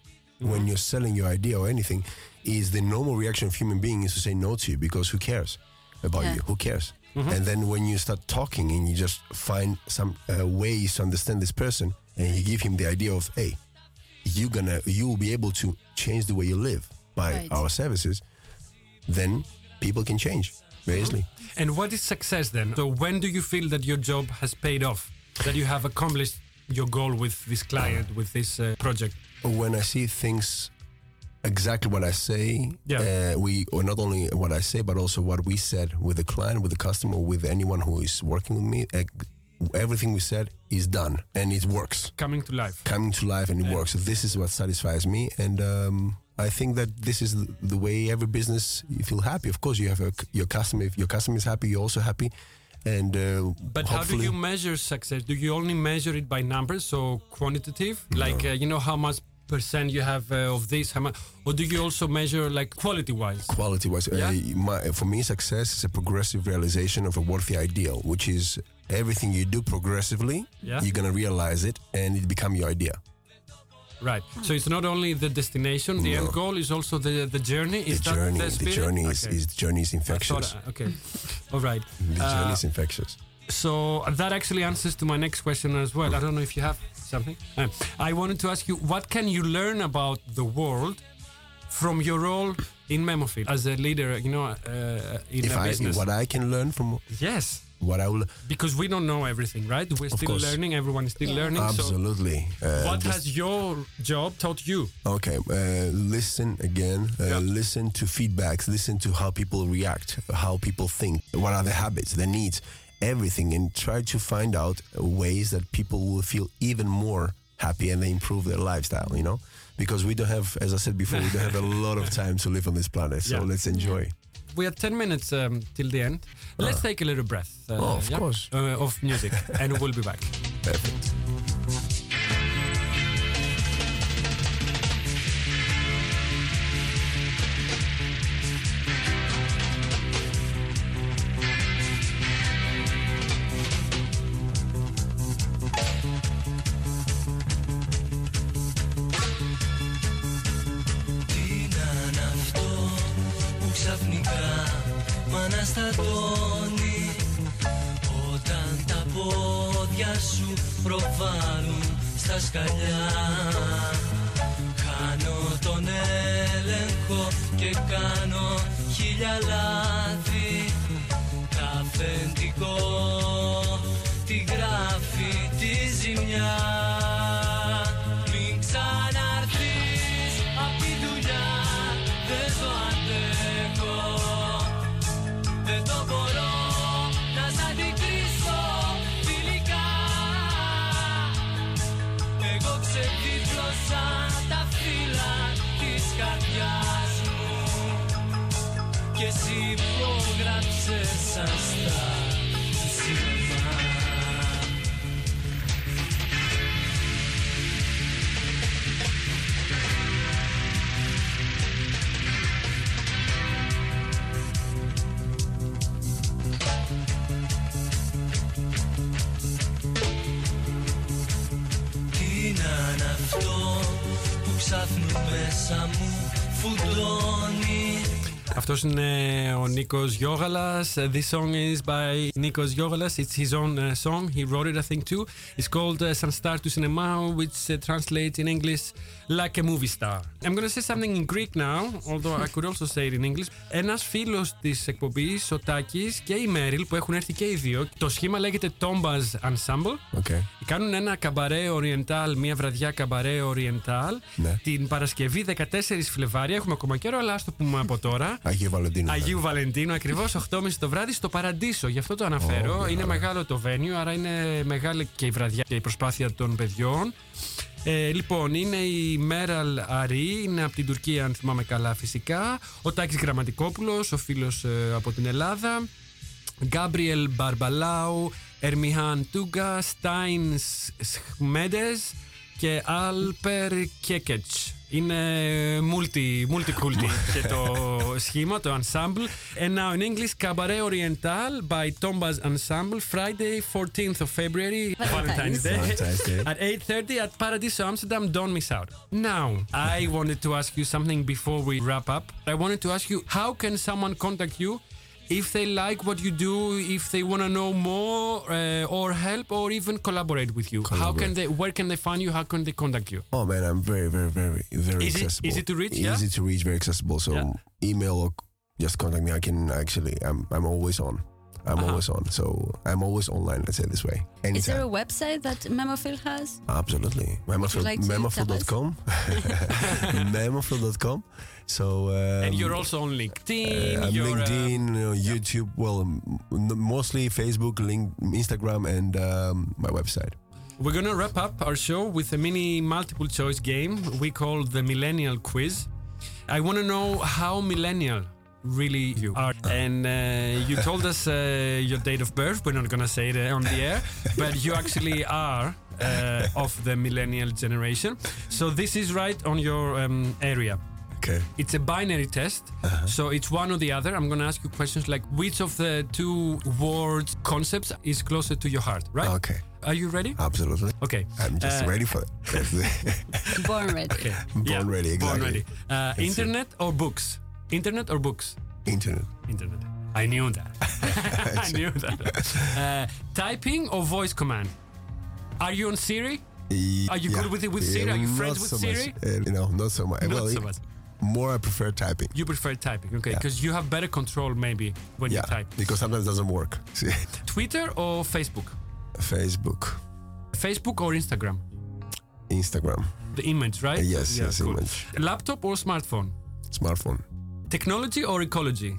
when you're selling your idea or anything is the normal reaction of human being is to say no to you because who cares about Yeah. you who cares and then when you start talking and you just find some uh, ways to understand this person and you give him the idea of hey you're gonna you will be able to change the way you live by Right. our services then people can change very easily And what is success then? So when do you feel that your job has paid off? That you have accomplished your goal with this client, with this uh, project? when I see things exactly what I say, Yeah. uh, we or not only what I say, but also what we said with the client, with the customer, with anyone who is working with me. Uh, everything we said is done and it works, Coming to life. coming to life and it works. So this is what satisfies me, and um, I think that this is the- way every business you feel happy. Of course, you have a, your customer. If your customer is happy, you're also happy. And uh, But how do you measure success? Do you only measure it by numbers, so quantitative, like uh, you know how much percent you have uh, of this, how much, or do you also measure like quality-wise? quality wise Yeah? uh, my, for me success is a progressive realization of a worthy ideal which is everything you do progressively Yeah. you're gonna realize it and it become your idea Right. So it's not only the destination, the No. end goal is also the the journey. Is the that journey the the journey is, Okay. is journey is I thought, infectious uh, okay. All right. the Uh, journey is infectious So that actually answers to my next question as well. I don't know if you have something. I wanted to ask you, what can you learn about the world from your role in Memophil as a leader? You know, uh, in If a I, business. what I can learn from yes, what I will because we don't know everything, right? We're still course. learning. Everyone is still learning. So, absolutely. uh, what has your job taught you? Okay, uh, listen again. Uh, Yeah. Listen to feedbacks. Listen to how people react, how people think, what are their habits, their needs, everything, and try to find out ways that people will feel even more happy and they improve their lifestyle. You know, because we don't have, as I said before, we don't have a <laughs> lot of time to live on this planet. So Yeah. let's enjoy. We have 10 minutes um, till the end. Let's take a little breath. uh, Oh, of course. uh, of music, and we'll be back. Perfect. Μ' αναστατώνει Όταν τα πόδια σου προβάλλουν στα σκαλιά Χάνω τον έλεγχο και κάνω χίλια λάθη. Τα αφεντικό τη γράφει τη ζημιά αυτό που ξάφνου μέσα μου φουντώνει Αυτός είναι ο Νίκος Γιώγαλας. Uh, This song is by Nikos Yogalas. It's his own uh, song. He wrote it, I think, too. It's called uh, San Star to Cinema, which uh, translates in English like a movie star. I'm going to say something in Greek now, although I could also say it in English. Ένας φίλος της εκπομπής, ο Τάκης και η Μέριλ, που έχουν έρθει και οι δύο, το σχήμα λέγεται Tombas Ensemble. Okay. Κάνουν ένα καμπαρέ Oriental, μια βραδιά καμπαρέ Oriental, Ναι. την Παρασκευή 14 Φλεβάρι. Έχουμε ακόμα καιρό, αλλά ας το πούμε από τώρα. Αγίου Βαλεντίνου. Αγίου Βαλεντίνου, ακριβώς 8.30 το βράδυ στο Παραντήσο. Γι' αυτό το αναφέρω. Ω, είναι ωραία. μεγάλο το venue, άρα είναι μεγάλη και η βραδιά και η προσπάθεια των παιδιών. Ε, λοιπόν, είναι η Μέραλ Αρή, είναι από την Τουρκία, αν θυμάμαι καλά, φυσικά. Ο Τάκης Γραμματικόπουλος, ο φίλος ε, από την Ελλάδα. Γκάμπριελ Μπαρμπαλάου, Ερμιχάν Τούγκα, Στάιν Σχμέντες και Άλπερ Κέκετς. Είναι multi, multi και το σχήμα, το ensemble. And now in English, Cabaret Oriental by Tombas Ensemble, Friday 14th of February, Valentine's Day, Valentine's Day. at 8.30 at Paradiso Amsterdam. Don't miss out. Now, I wanted to ask you something before we wrap up. I wanted to ask you, how can someone contact you if they like what you do, if they want to know more uh, or help or even collaborate with you? How can they, where can they find you? How can they contact you? Oh man, I'm very, very, very, very Easy- accessible. easy to reach, Easy yeah? to reach, very accessible. So Yeah. email or just contact me. I can actually. I'm. I'm always on. I'm Uh-huh. always on. So I'm always online. Let's say it this way. Anytime. Is there a website that Memophil has? Absolutely. Memophil, like to tell us? memophil.com. <laughs> <laughs> memophil.com. So. Um, and you're also on LinkedIn. uh, uh, LinkedIn, uh, YouTube. Well, m- m- mostly Facebook, link, Instagram, and um, my website. We're gonna wrap up our show with a mini multiple choice game we call the Millennial Quiz. I want to know how millennial really you are. And uh, you told us uh, your date of birth. We're not gonna say it uh, on the air, <laughs> but you actually are uh, of the millennial generation. So this is right on your um, area. Okay. It's a binary test, so it's one or the other. I'm going to ask you questions like which of the two words concepts is closer to your heart, right? Okay. Are you ready? Absolutely. Okay. I'm just Uh, ready for it. <laughs> Born ready. Okay. <laughs> Born ready, exactly. Born exactly. ready. Uh, it. internet or books? Internet or books? Internet. Internet. I knew that. <laughs> I knew that. Uh, typing or voice command? Are you on Siri? Are you good with it with Siri? Are you friends not with so Siri? Much. Uh, you know, not so much. Not well, so much. More, I prefer typing. You prefer typing, okay? Yeah. Because you have better control maybe when yeah, you type. because sometimes it doesn't work. <laughs> See, Twitter or Facebook? Facebook, Facebook or Instagram? Instagram, The image, right? Uh, yes, Yeah, yes, cool. image, Laptop or smartphone? smartphone, Technology or ecology?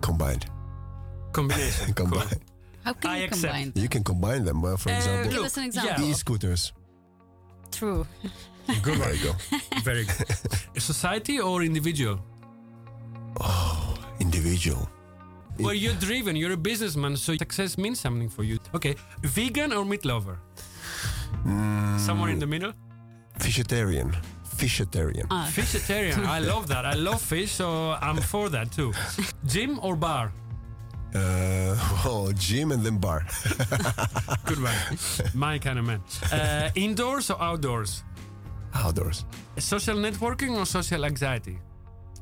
combined, Combination. <laughs> Cool. combined. How can I you accept. combine? You can combine them. Uh, for Uh, example, Give look, us an yeah. example. e-scooters. True. Good There one. you go. Very good. Society or individual? Oh, individual. Well, you're driven, you're a businessman, so success means something for you. Okay, vegan or meat lover? Somewhere in the middle? Vegetarian. Vegetarian. Ah, Fishitarian. I <laughs> love that. I love fish, so I'm for that too. Gym or bar? Uh, well, gym and then bar. <laughs> Good one. <laughs> My kind of man. Uh, indoors or outdoors? Outdoors. Social networking or social anxiety?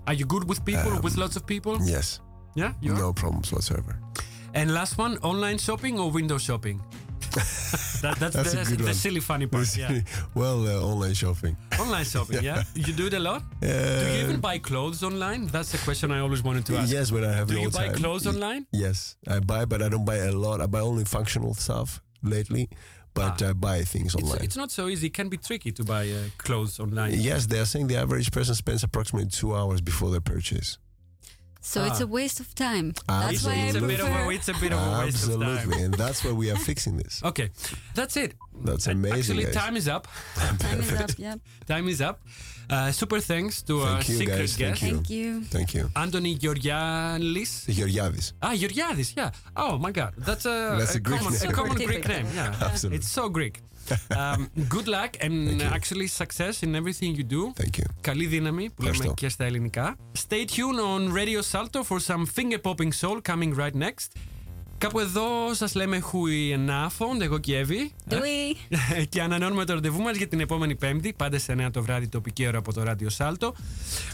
Are you good with people, with lots of people? Yes. Yeah, you are? No problems whatsoever. And last one, online shopping or window shopping? <laughs> that, that's That's a the, good the one. silly funny part. Yeah. well, uh, online shopping. Online shopping, <laughs> yeah? You do it a lot? do you even buy clothes online? That's a question I always wanted to ask. Yes, when I have Do no you buy time. clothes online? Yes, I buy, but I don't buy a lot. I buy only functional stuff lately, but I buy things Ah. It's, online. it's not so easy. It can be tricky to buy uh, clothes online. yes, they are saying the average person spends approximately two hours before their purchase. So it's Ah. a waste of time. That's why I It's a bit of a, it's a bit of a waste of Absolutely, time. and that's why we are fixing this. <laughs> Okay, that's it. That's amazing. Actually, guys. time is up. Time is up. Yeah. Time is up. Uh, super thanks to our Thank you, secret guys. guest, Thank Thank you. Thank you. Anthony Georgialis. Georgiadis. Ah, Georgiadis, yeah. Oh my God, that's a, That's a Greek common, name. a common <laughs> Greek name. Yeah, Absolutely. it's so Greek. <laughs> Um, good luck and actually success in everything you do. Thank you. Καλή δύναμη που λέμε Ευχαριστώ. και στα ελληνικά. Stay tuned on Radio Salto for some finger popping soul coming right next. Κάπου εδώ σας λέμε Hui Ενάφον, εγώ και η Εύη. Doei. και ανανεώνουμε το ραντεβού μας για την επόμενη Πέμπτη, πάντα σε 9 το βράδυ τοπική ώρα από το Radio Salto.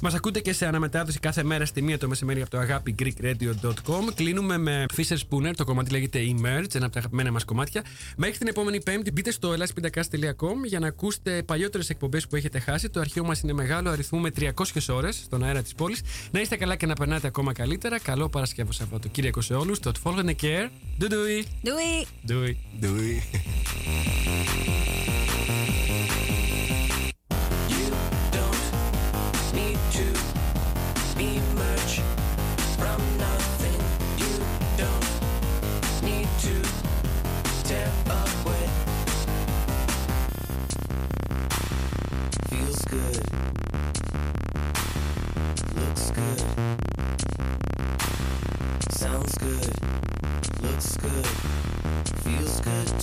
Μας ακούτε και σε αναμετάδοση κάθε μέρα στη μία το μεσημέρι από το αγάπη greekradio.com. Κλείνουμε με Fisher Spooner, το κομμάτι λέγεται Emerge, ένα από τα αγαπημένα μας κομμάτια. Μέχρι την επόμενη Πέμπτη μπείτε στο elaspindacast.com για να ακούσετε παλιότερες εκπομπές που έχετε χάσει. Το αρχείο μας είναι μεγάλο, αριθμούμε 300 ώρες στον αέρα της πόλης. Να είστε καλά και να περνάτε ακόμα καλύτερα. Καλό Παρασκευό Σαββατοκύριακο σε όλους. Το folgende keer. Doei doei. Doei. Doei. Doei. You don't need to emerge from nothing. You don't need to tear away. Feels good. Looks good. Sounds good. Looks good. Feels good